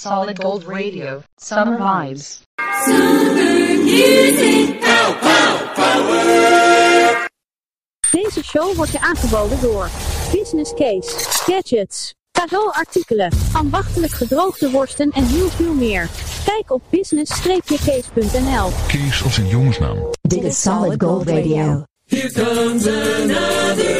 Solid Gold Radio, Summer Vibes. Deze show wordt je aangeboden door Business Case, Gadgets, cadeauartikelen, ambachtelijk gedroogde worsten en heel veel meer. Kijk op business-case.nl. Kees als een jongensnaam. Dit is Solid Gold Radio. Here comes another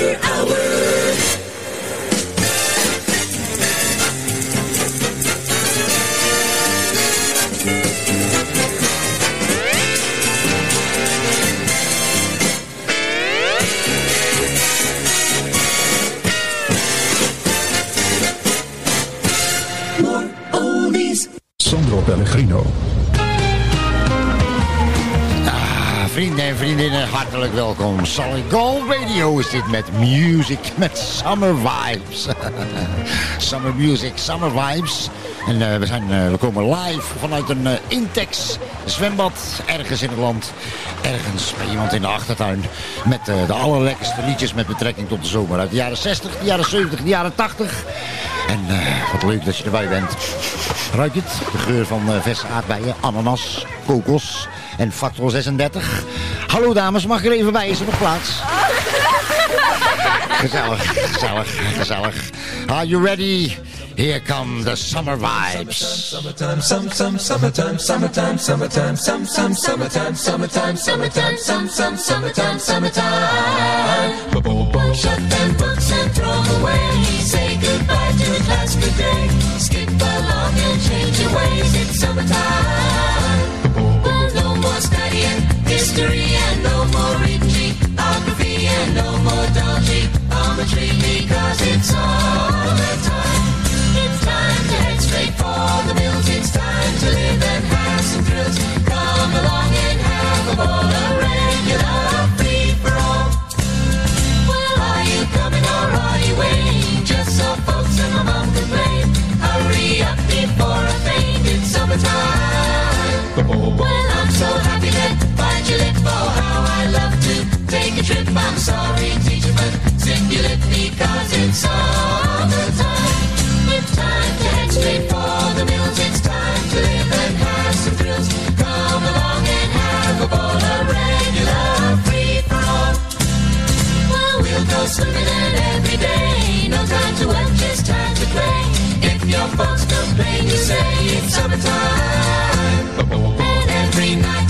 Pellegrino. Vrienden en vriendinnen, hartelijk welkom. Solid Gold Radio is dit met music, met summer vibes. summer music, summer vibes. En eh, we, zijn, eh, we komen live vanuit een eh, Intex zwembad ergens in het land. Ergens bij iemand in de achtertuin. Met de allerlekkerste liedjes met betrekking tot de zomer. Uit de jaren 60, de jaren 70, de jaren 80. En wat leuk dat je erbij bent. Ruik het? De geur van verse aardbeien, ananas, kokos en factor 36. Hallo dames, mag ik er even bij? Is er nog plaats? Gezellig, gezellig, gezellig. Are you ready? Here come the summer vibes. Summertime, summertime, summertime, summertime, some, summertime, summertime, summertime, some, some, summertime, summertime. Shut them books and throw away. Say goodbye to class, good geometry because it's all the time. It's time to head straight for the mills. It's time to live and have some thrills. Come along and have a ball, a regular free for all. Well, are you coming or are you waiting? Just so folks and my mom complain. Hurry up before I faint. It's summertime. Well, I'm so happy that bite your lip. Oh, I'm sorry, teacher, but lip because it's summertime. It's time to head straight for the mills. It's time to live and have some thrills. Come along and have a ball, a regular free for all. Well, we'll go swimming in every day. No time to work, just time to play. If your folks complain, you say it's summertime. And every night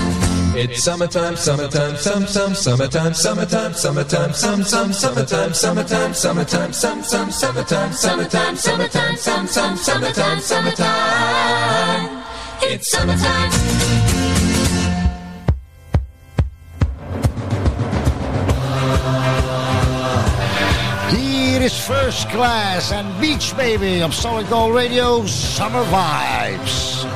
It's summertime, summertime, some, some, summertime, summertime, summertime, some, some, summertime, summertime, summertime, some, some, summertime, summertime, summertime, some, some, summertime, summertime. It's summertime. Hier is First Class en Beach Baby op Solid Gold Radio Summer Vibes.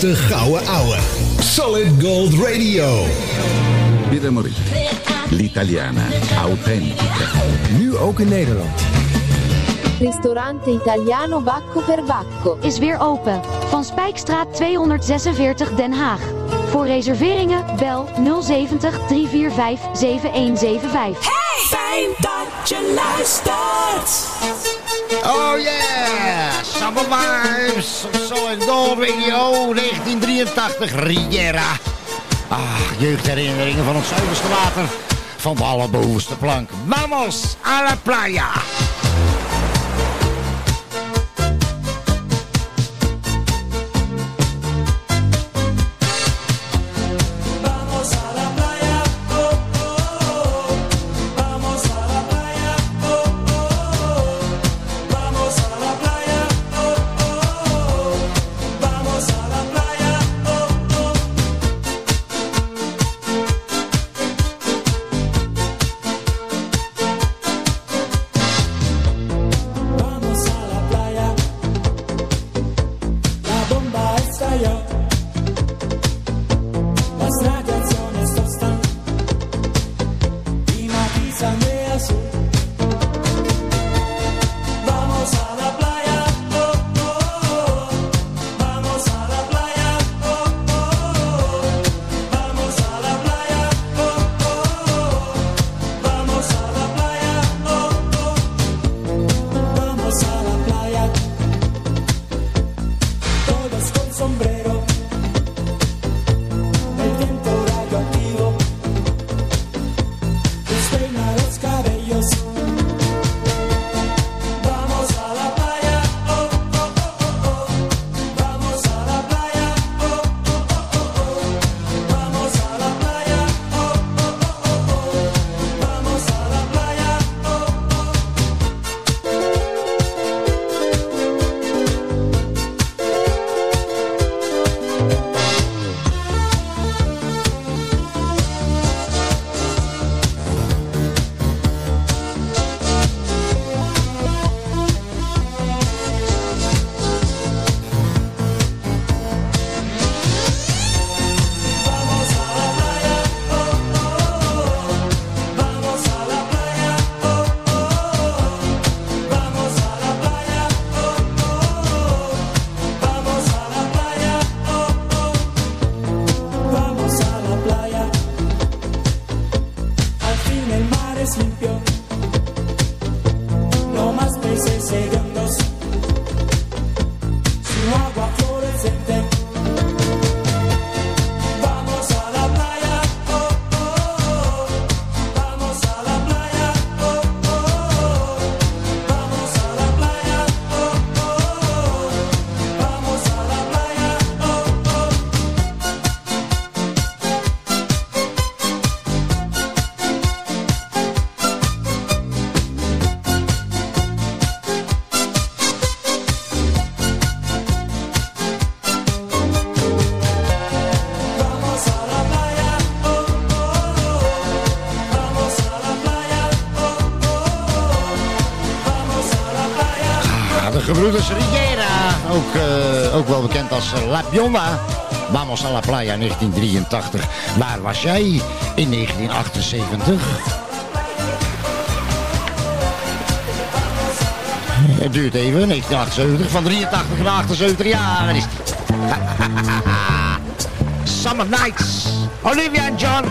De gouden ouwe. Solid Gold Radio. Vida Morita. L'Italiana. Authentica. Nu ook in Nederland. Ristorante Italiano Bacco per Bacco is weer open. Van Spijkstraat 246 Den Haag. Voor reserveringen bel 070 345 7175. Hey! Fijn dat je luistert! Oh yeah, Summer Vibes zo en door Radio 1983, Riera. Ah, jeugdherinneringen van het zuiverste water, van de allerbehoefste plank. Vamos a la playa. Dus Riera, ook, eh, ook wel bekend als La Bionda. Vamos a la Playa 1983. Waar was jij in 1978? Het duurt even, 1978, van 83 naar 78 jaar is Summer Nights, Olivia en John.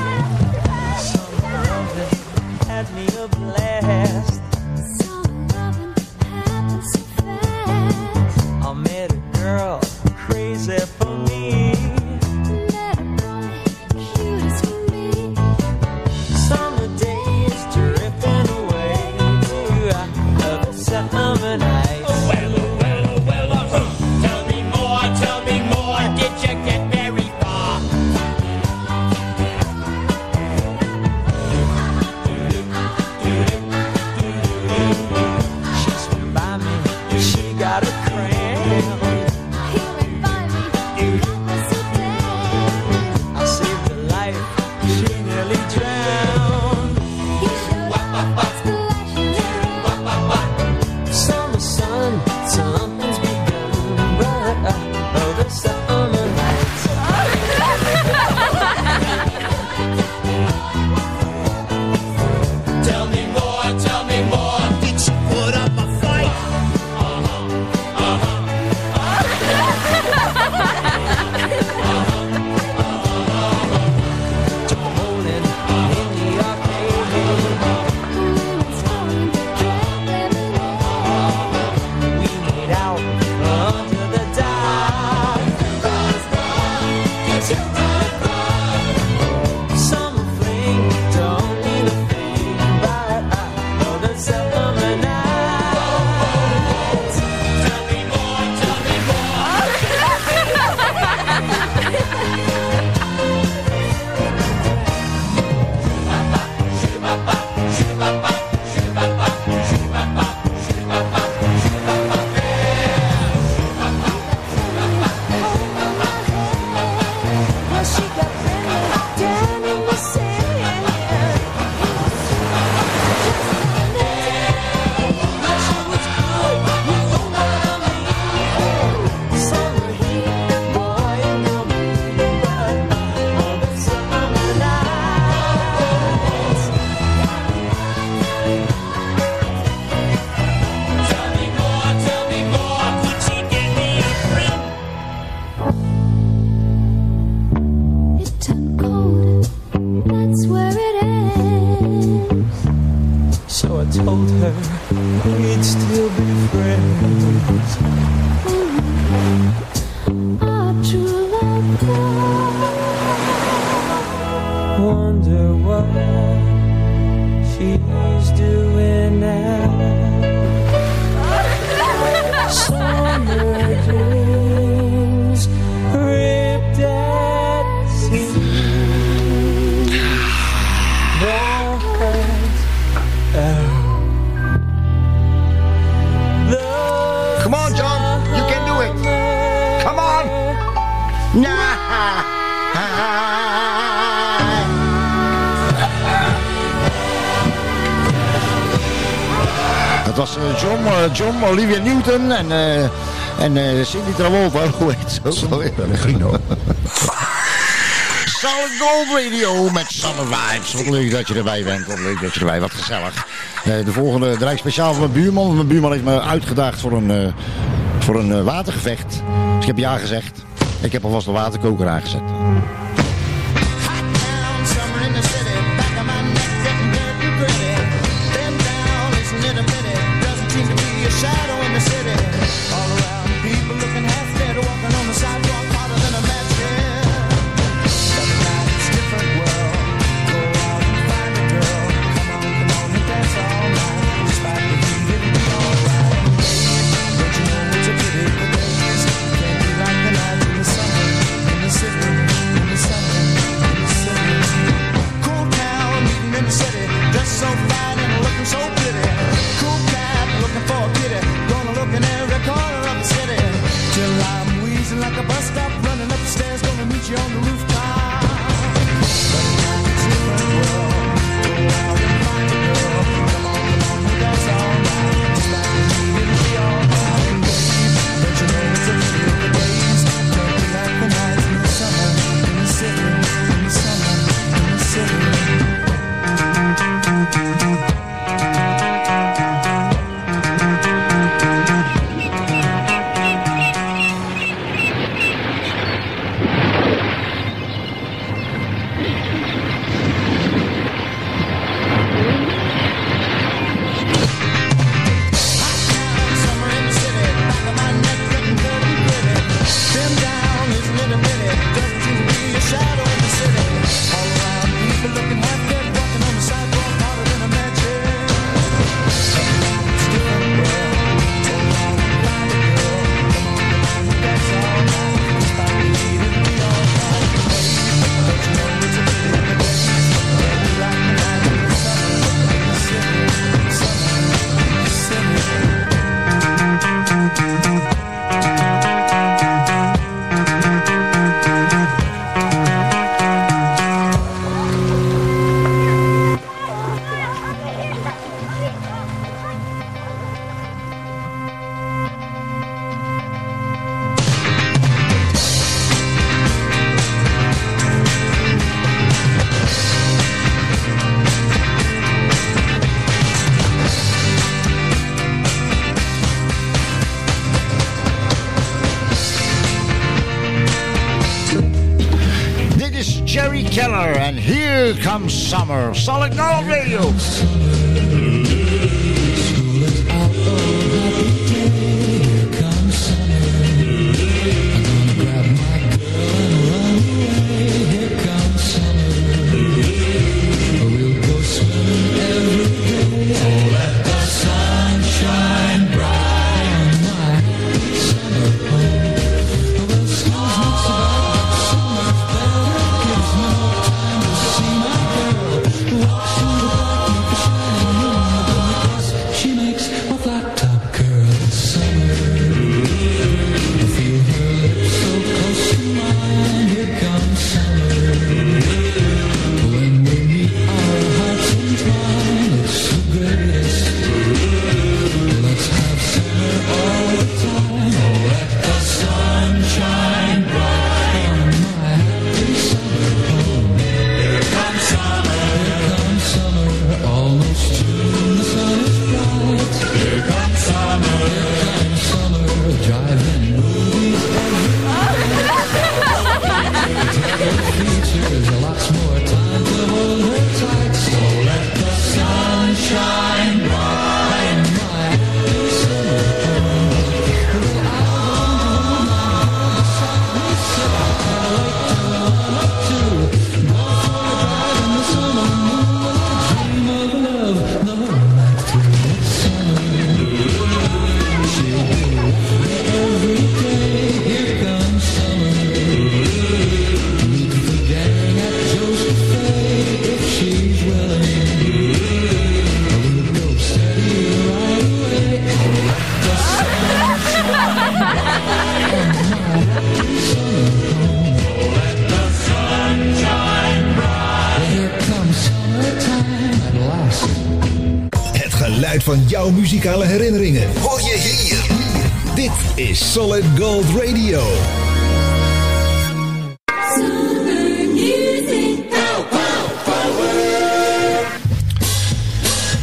had me. girl crazy Dat was eh, John, eh, John Olivia Newton en, eh, en Cindy Travolta. Hoe heet ze ook alweer? Pellegrino. Solid Gold Radio met Summer Vibes. Wat leuk dat je erbij bent. Wat leuk dat je erbij. Wat gezellig. De volgende draai ik speciaal voor mijn buurman. Mijn buurman heeft me uitgedaagd voor een, voor een watergevecht. Dus ik heb ja gezegd. Ik heb alvast een waterkoker aangezet. Summer. Solid Dit is Solid Gold Radio.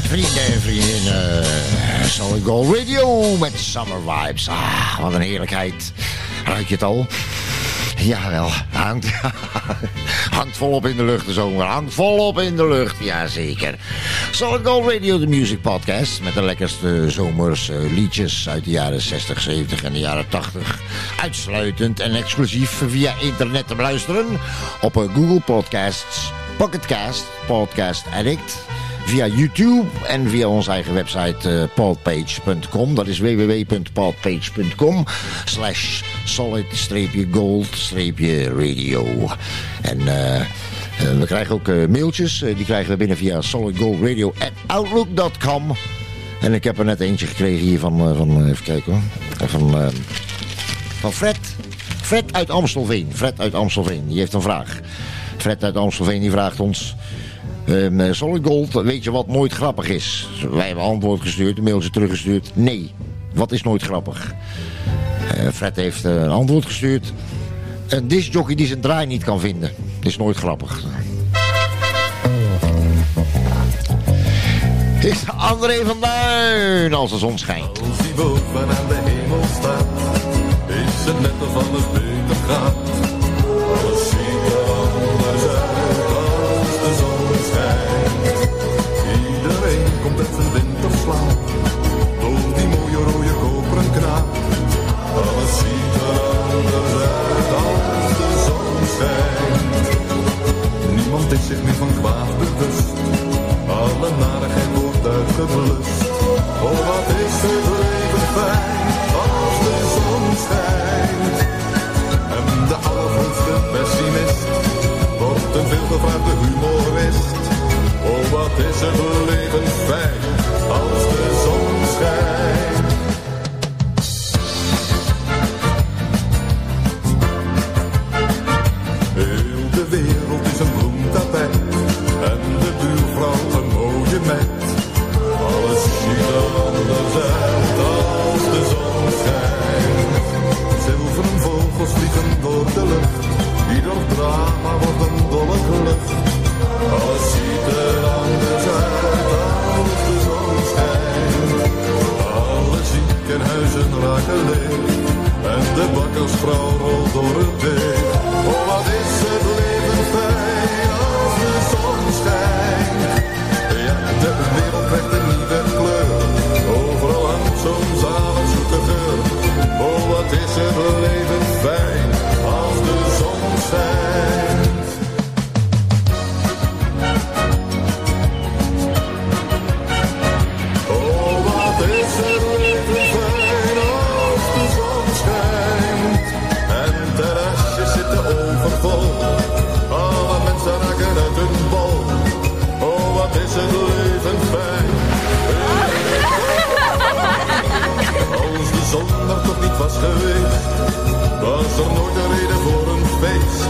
Vrienden en vriendinnen, Solid Gold Radio met Summer Vibes. Ah, wat een heerlijkheid. Ruik je het al? Jawel, hangt, hangt volop in de lucht de zomer. Hangt volop in de lucht, jazeker. Solid Gold Radio, de music podcast. Met de lekkerste zomers eh, liedjes uit de jaren 60, 70 en de jaren 80. Uitsluitend en exclusief via internet te beluisteren. Op eh, Google Podcasts, Pocketcast, Podcast Addict via YouTube en via onze eigen website uh, podpage.com. Dat is www.podpage.com slash solid-gold-radio. En uh, uh, we krijgen ook mailtjes. die krijgen we binnen via solidgoldradio@outlook.com. En ik heb er net eentje gekregen hier van, van even kijken hoor. Van, van Fred. Fred uit Amstelveen. Fred uit Amstelveen. Die heeft een vraag. Fred uit Amstelveen die vraagt ons... Um, Solid Gold, weet je wat nooit grappig is? Wij hebben antwoord gestuurd, een mailtje teruggestuurd. Nee, wat is nooit grappig? Uh, Fred heeft uh, een antwoord gestuurd. Een discjockey die zijn draai niet kan vinden. Is nooit grappig. Is André van Duin als de zon schijnt. Boven aan de hemel net. Wat is het leven fijn. Als de zon er toch niet was geweest, was er nooit een reden voor een feest.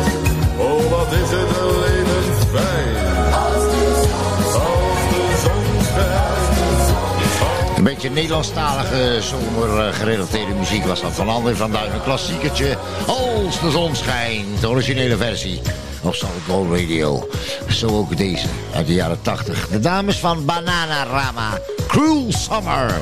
Oh, wat is het leven fijn. Als de zon schijnt. Een beetje Nederlandstalige zomergerelateerde muziek was dat van André van Duin. Een klassiekertje als de zon schijnt. De originele versie op Solid Gold Radio. Zo ook deze uit de jaren 80. De dames van Bananarama. Cruel Summer.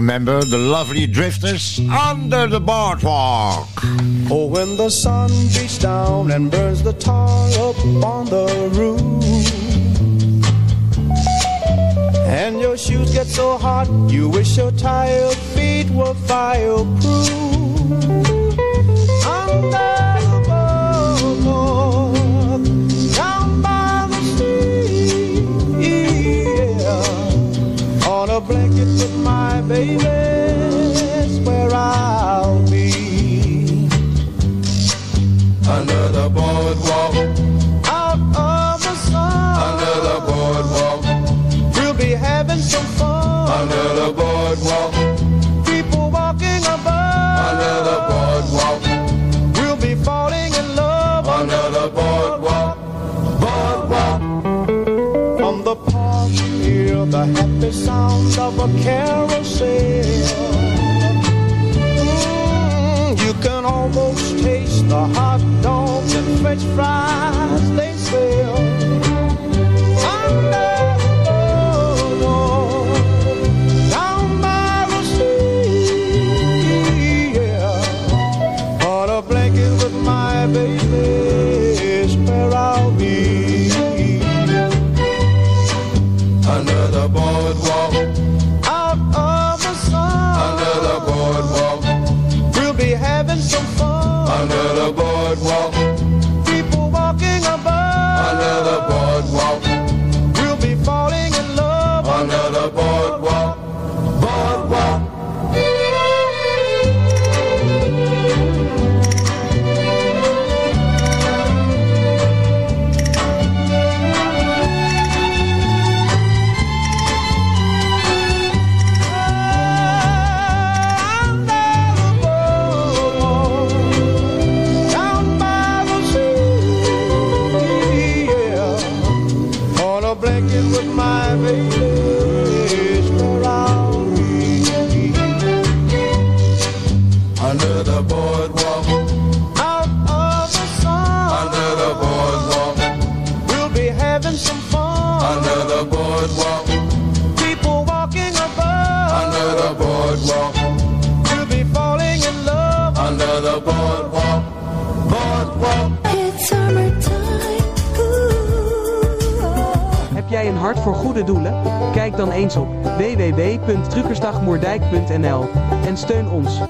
Remember the lovely drifters under the boardwalk? Oh, when the sun beats down and burns the tar up on the roof. And your shoes get so hot, you wish your tired feet were fireproof. Where I'll be. Under the boardwalk, Out of the sun, under the boardwalk, we'll be having some fun. under the boardwalk, People walking above, under the boardwalk, we'll be falling in love. Under the boardwalk, boardwalk. From the park, hear the happy sound of a Mm, you can almost taste the hot dogs and french fries they sell.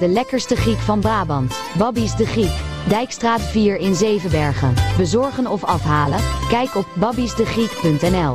De lekkerste Griek van Brabant. Babby's de Griek. Dijkstraat 4 in Zevenbergen. Bezorgen of afhalen? Kijk op babbiesdegriek.nl.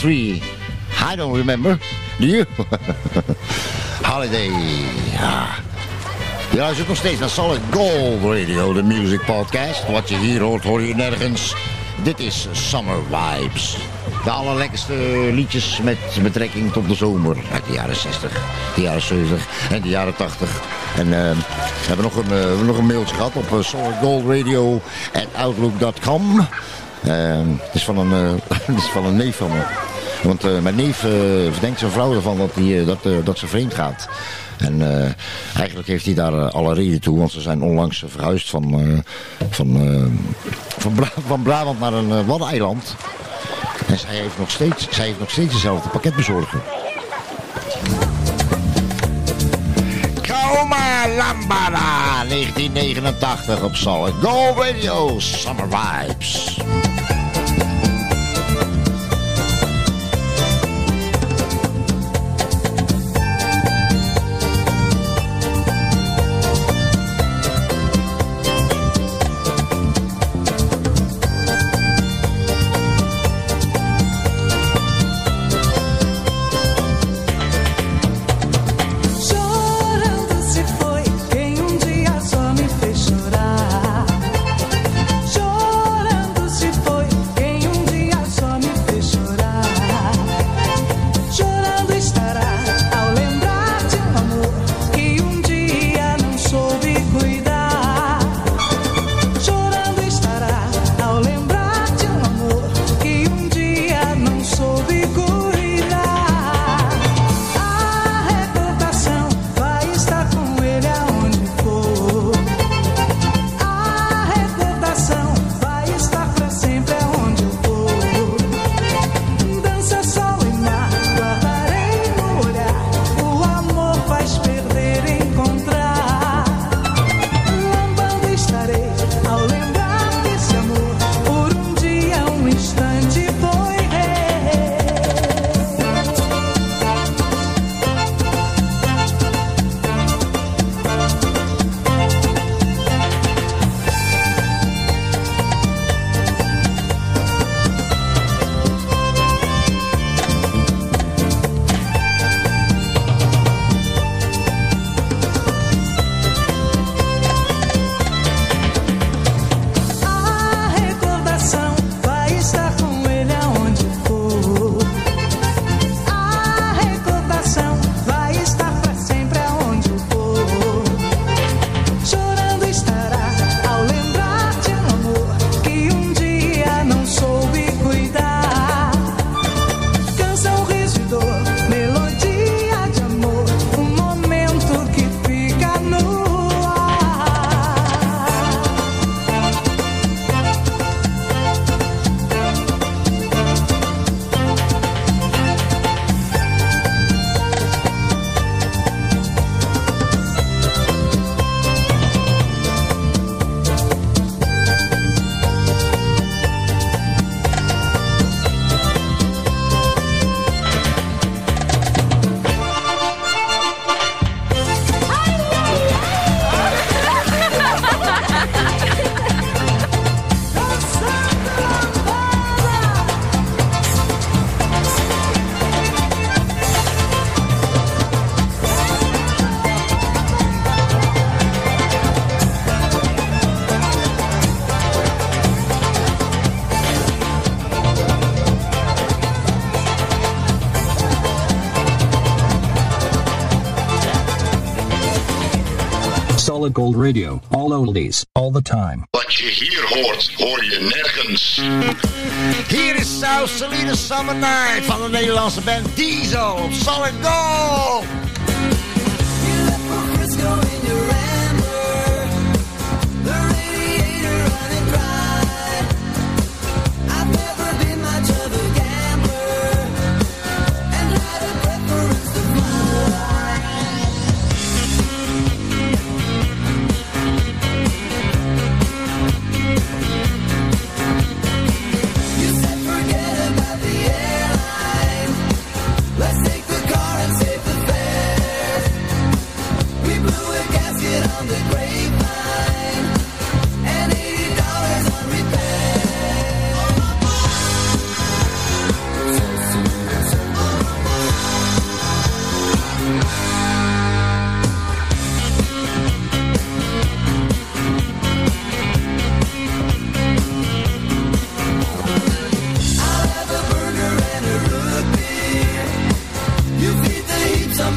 I don't remember. Do you? Holiday. Ja. Je luistert nog steeds naar Solid Gold Radio, de music podcast. Wat je hier hoort, hoor je nergens. Dit is Summer Vibes. De allerlekkerste liedjes met betrekking tot de zomer. Uit de jaren 60, de jaren 70 en de jaren 80. En eh, we hebben nog een, uh, nog een mailtje gehad op eh, uh, solidgoldradio.outlook.com. Ehm, het is, van een, eh, is van een neef van me. Want eh, mijn neef eh, verdenkt zijn vrouw ervan dat, die, dat, dat ze vreemd gaat. En eigenlijk heeft hij daar alle reden toe. Want ze zijn onlangs verhuisd van, van, van, van, Brabant naar een waddeneiland. En zij heeft, nog steeds, zij heeft nog steeds dezelfde pakketbezorger. Kaoma Lambada, 1989 op Solid Go Radio, Summer Vibes. old Gold Radio. All oldies, all the time. Wat je hier hoort, hoor je nergens. here is South Salinas Summer Night van de Nederlandse band Diesel. Solid Gold!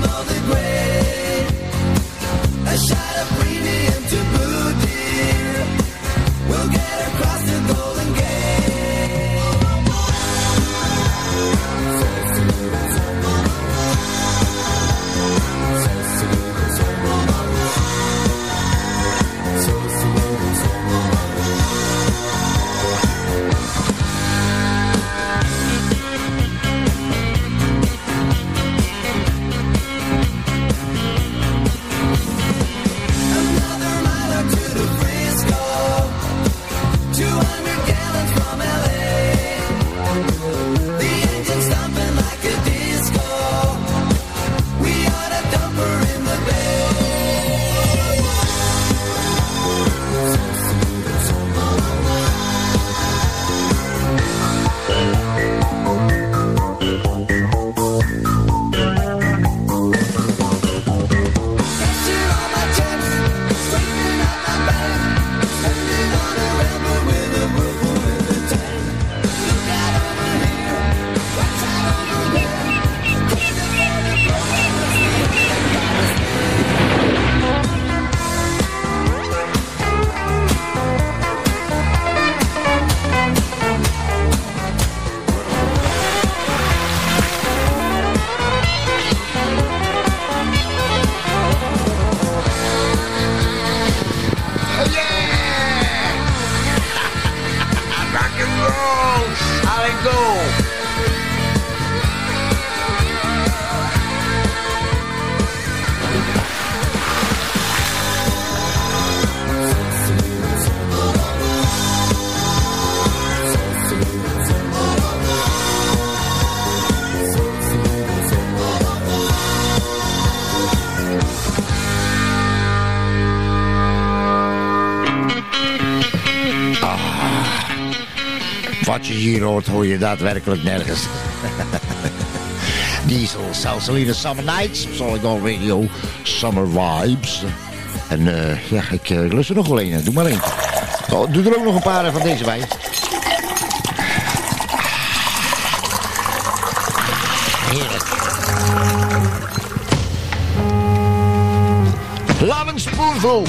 mother hier hoort, hoor je daadwerkelijk nergens. Diesel, Salsalina Summer Nights, Solid Gold Radio, Summer Vibes. En eh, ja, ik uh, lust er nog wel een. Doe maar één. Oh, doe er ook nog een paar van deze bij. Heerlijk. Love and Spoonful.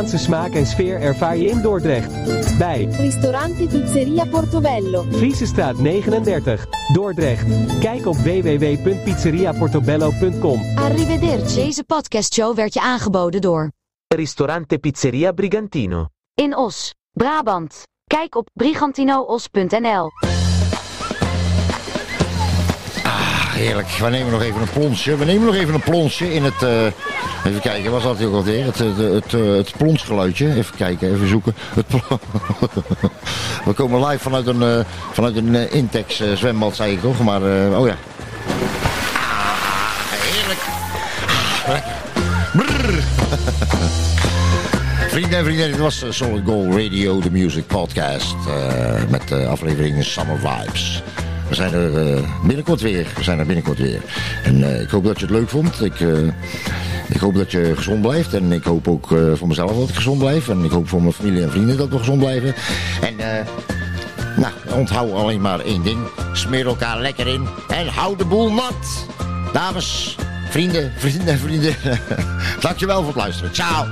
Italiaanse smaak en sfeer ervaar je in Dordrecht. Bij Ristorante Pizzeria Portobello. Friesestraat 39, Dordrecht. Kijk op www.pizzeriaportobello.com. Arrivederci. Deze podcastshow werd je aangeboden door Ristorante Pizzeria Brigantino. In Os, Brabant. Kijk op brigantinoos.nl. heerlijk. We nemen nog even een plonsje. We nemen nog even een plonsje in het... eh, even kijken, was dat ook alweer? Het, het, eh, het plonsgeluidje. Even kijken, even zoeken. Het We komen live vanuit een, eh, vanuit een Intex zwembad, zei ik toch? Maar, oh ja. Ah, heerlijk. Ah. Vrienden en vrienden, dit was Solid Gold Radio, de music podcast. met de afleveringen Summer Vibes. We zijn er eh, binnenkort weer. We zijn er binnenkort weer. En eh, ik hoop dat je het leuk vond. Ik, eh, ik hoop dat je gezond blijft. En ik hoop ook voor mezelf dat ik gezond blijf. En ik hoop voor mijn familie en vrienden dat we gezond blijven. En nou, onthoud alleen maar één ding. Smeer elkaar lekker in. En hou de boel nat. Dames, vrienden, vrienden en vrienden. Dankjewel voor het luisteren. Ciao.